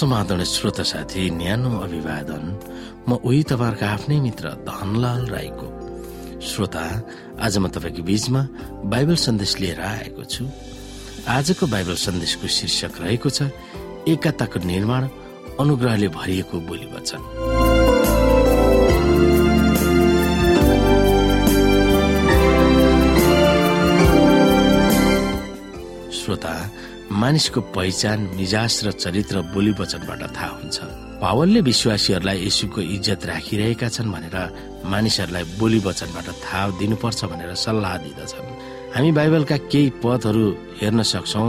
समाधान श्रोता साथी न्यानो अभिवादन। म उही तपाईँहरूको आफ्नै मित्र धनलाल राईको। श्रोता आज म तपाईँको बीचमा बाइबल सन्देश लिएर आएको छु। आजको बाइबल सन्देशको शीर्षक रहेको छ एकताको निर्माण अनुग्रहले भरिएको बोली वचन। मानिसको पहिचान मिजास र चरित्र बोली वचनबाट थाहा हुन्छ। पावलले विश्वासीहरूलाई यसुको इज्जत राखिरहेका छन् भनेर मानिसहरूलाई बोली वचनबाट थाहा दिनुपर्छ भनेर सल्लाह दिँदछन्। हामी बाइबलका केही पदहरू हेर्न सक्छौ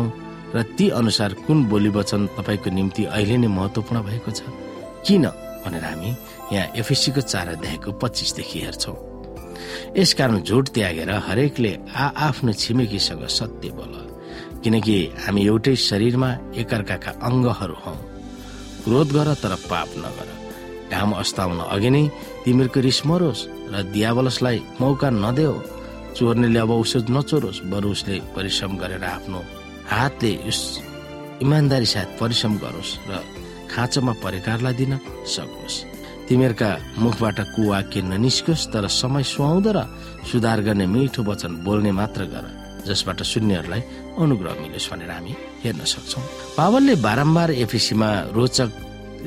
र ती अनुसार कुन बोली वचन तपाईँको निम्ति अहिले नै महत्वपूर्ण भएको छ? किन? भनेर हामी यहाँ एफएसीको चार अध्यायको पच्चिसदेखि हेर्छौ। यसकारण झुट त्यागेर हरेकले आ आफ्नो छिमेकीसँग सत्य बोल। किनकि हामी एउटै शरीरमा एकअर्काका अङ्गहरू हौ। क्रोध गर तर पाप नगर। घाम अस्ताउन अघि नै तिमीहरूको रिस मरोस् र दियावलसलाई मौका नदेऊ। चोर्नेले अब औषध नचोरोस् बरु उसले परिश्रम गरेर आफ्नो हातले उस इमान्दारी साथ परिश्रम गरोस् र खाँचोमा परिकारलाई दिन सकोस्। तिमीहरूका मुखबाट कुवाक्य ननिस्कोस् तर समय सुहाउँदो र सुधार गर्ने मिठो वचन बोल्ने मात्र गर। जसबाट शून्यहरूलाई अनुग्रह मिलोस् भनेर हामी हेर्न सक्छौ। पावलले बारम्बार एफिसीमा रोचक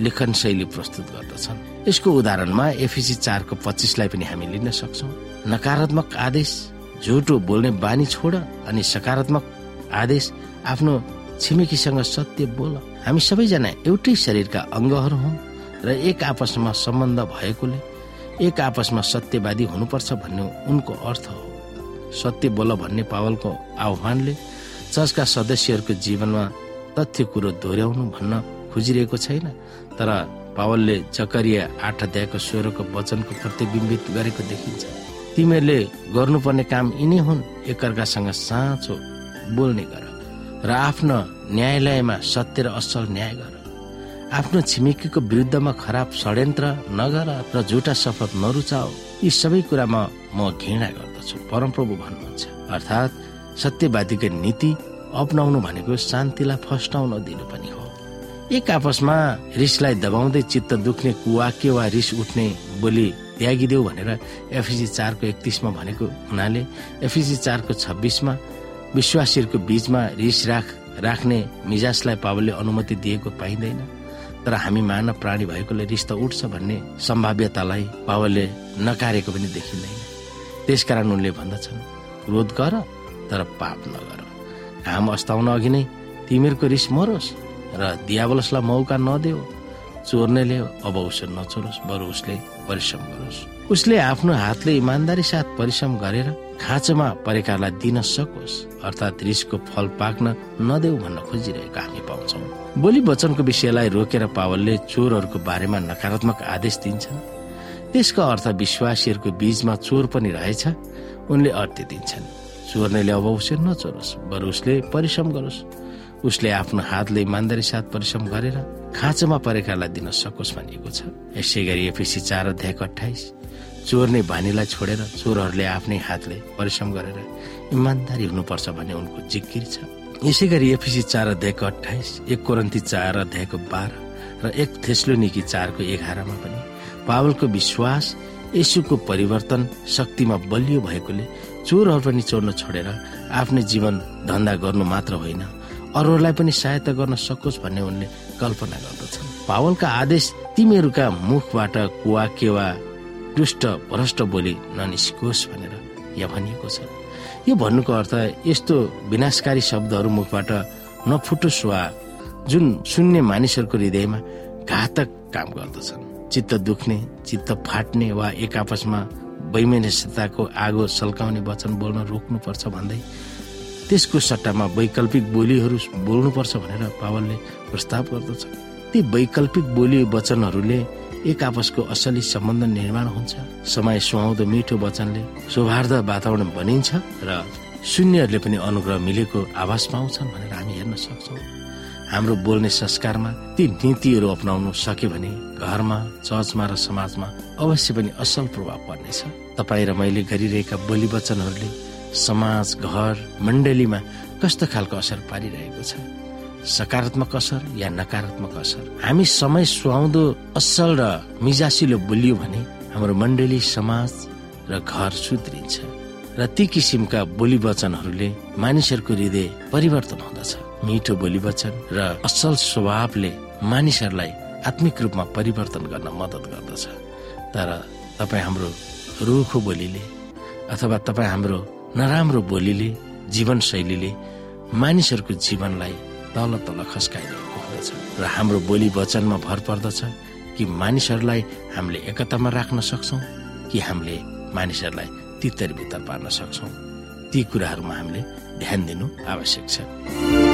लेखन शैली प्रस्तुत गर्दछन्। यसको उदाहरणमा एफिसी चारको पच्चिसलाई पनि हामी लिन सक्छौ। नकारात्मक आदेश झुटो बोल्ने बानी छोड अनि सकारात्मक आदेश आफ्नो छिमेकीसँग सत्य बोल। हामी सबैजना एउटै शरीरका अङ्गहरू हौ र एक आपसमा सम्बन्ध भएकोले एक आपसमा सत्यवादी हुनुपर्छ भन्ने उनको अर्थ हो। सत्य बोल भन्ने पावलको आह्वानले चर्चका सदस्यहरूको जीवनमा तथ्य कुरो दोहोऱ्याउनु भन्न खोजिरहेको छैन तर पावलले जकरिया आठ अध्यायको स्वरको वचनको प्रतिबिम्बित गरेको देखिन्छ। तिमीहरूले गर्नुपर्ने काम यिनै हुन् एकअर्कासँग साँचो बोल्ने गर र आफ्नो न्यायालयमा सत्य र असल न्याय गर। आफ्नो छिमेकीको विरुद्धमा खराब षड्यन्त्र नगर र झुटा शपथ नरुचाओ यी सबै कुरामा म घृणा गर्दछु परमप्रभु भन्नुहुन्छ। अर्थात् सत्यवादीको नीति अप्नाउनु भनेको शान्तिलाई फस्टाउन दिनु पनि हो। एक आपसमा रिसलाई दबाउँदै चित्त दुख्ने कुवाक्य वा रिस उठ्ने बोली त्यागिदेऊ भनेर एफिसी चारको एकतिसमा भनेको हुनाले एफिसी चारको छब्बिसमा विश्वासीहरूको बीचमा रिस राख राख्ने मिजाजलाई पावलले अनुमति दिएको पाइँदैन। तर हामी मानव प्राणी भएकोले रिस त उठ्छ भन्ने सम्भाव्यतालाई पावलले नकारेको पनि देखिँदैन। त्यसकारण उनले भन्दछन् क्रोध गर तर पाप नगर। घाम अस्ताउन अघि नै तिमीहरूको रिस मरोस् र दियावलसलाई मौका नदेऊ। चोर्नेले अब उसो नचोरोस् बरु उसले परिश्रम गरोस्। उसले आफ्नो हातले इमान्दारी साथ परिश्रम गरेर खाँचोमा परेकालाई दिन सकोस् अर्थात् रिसको फल पाक्न नदेऊ भन्न खोजिरहेको हामी पाउँछौ। बोली वचनको विषयलाई रोकेर पावलले चोरहरूको बारेमा नकारात्मक आदेश दिन्छन्। त्यसको अर्थ विश्वासीहरूको बीचमा चोर पनि रहेछ। उनले अर्थ दिन्छन्। चोर्नेले अब उसले नचोरोस् बरु उसले परिश्रम गरोस्। उसले आफ्नो हातले इमान्दारी साथ परिश्रम गरेर खाँचोमा परेकालाई दिन सकोस् भनिएको छ। यसै गरी एफिसी चार अध्यायको अठाइस चोर्ने बानीलाई छोडेर चोरहरूले आफ्नै हातले परिश्रम गरेर इमान्दारी हुनुपर्छ भन्ने उनको जिकिर छ। यसै गरी एफिसी चार अध्यायको अठाइस एक कोरन्ती चार अध्यायको बाह्र र एक थेस्लोनिकी चारको एघारमा पनि पावलको विश्वास यसुको परिवर्तन शक्तिमा बलियो भएकोले चोरहरू पनि चोर्न छोडेर आफ्नो जीवन धन्दा गर्नु मात्र होइन अरूहरूलाई पनि सहायता गर्न सकोस् भन्ने उनले कल्पना गर्दछन्। पावलका आदेश तिमीहरूका मुखबाट कुवा केवा दुष्ट भ्रष्ट बोली ननिस्कोस् भनेर यहाँ भनिएको छ। यो भन्नुको अर्थ यस्तो विनाशकारी शब्दहरू मुखबाट नफुटोस् वा जुन सुन्ने मानिसहरूको हृदयमा घातक काम गर्दछन्। चित्त दुख्ने चित्त फाट्ने वा एक आपसमा वैमनस्यताको आगो सल्काउने वचन बोल्न रोक्नुपर्छ भन्दै त्यसको सट्टामा वैकल्पिक बोलीहरू बोल्नुपर्छ भनेर पावलले प्रस्ताव गर्दछ। ती वैकल्पिक बोली वचनहरूले एक आपसको असली सम्बन्ध निर्माण हुन्छ। समय सुहाउँदो मिठो वचनले सौहार्द वातावरण बनिन्छ र शून्यहरूले पनि अनुग्रह मिलेको आवाज पाउँछन् भनेर हामी हेर्न सक्छौँ। हाम्रो बोल्ने संस्कारमा ती नीतिहरू अप्नाउनु सक्यो भने घरमा चर्चमा र समाजमा अवश्य पनि असल प्रभाव पर्नेछ। तपाईँ र मैले गरिरहेका बोली वचनहरूले समाज घर मण्डलीमा कस्तो खालको असर पारिरहेको छ? सकारात्मक असर या नकारात्मक असर? हामी समय सुहाउँदो असल र मिजासिलो बोलियो भने हाम्रो मण्डली समाज र घर सुध्रिन्छ। र ती किसिमका बोली वचनहरूले मानिसहरूको हृदय परिवर्तन हुँदछ। मिठो बोली वचन र असल स्वभावले मानिसहरूलाई आत्मिक रूपमा परिवर्तन गर्न मद्दत गर्दछ। तर तपाईँ हाम्रो रुखो बोलीले अथवा तपाईँ हाम्रो नराम्रो बोलीले जीवनशैलीले मानिसहरूको जीवनलाई तल तल खस्काइरहेको हुँदछ र हाम्रो बोली वचनमा भर पर्दछ कि मानिसहरूलाई हामीले एकतामा राख्न सक्छौँ कि हामीले मानिसहरूलाई तितर भित्र पार्न सक्छौँ। ती कुराहरूमा हामीले ध्यान दिनु आवश्यक छ।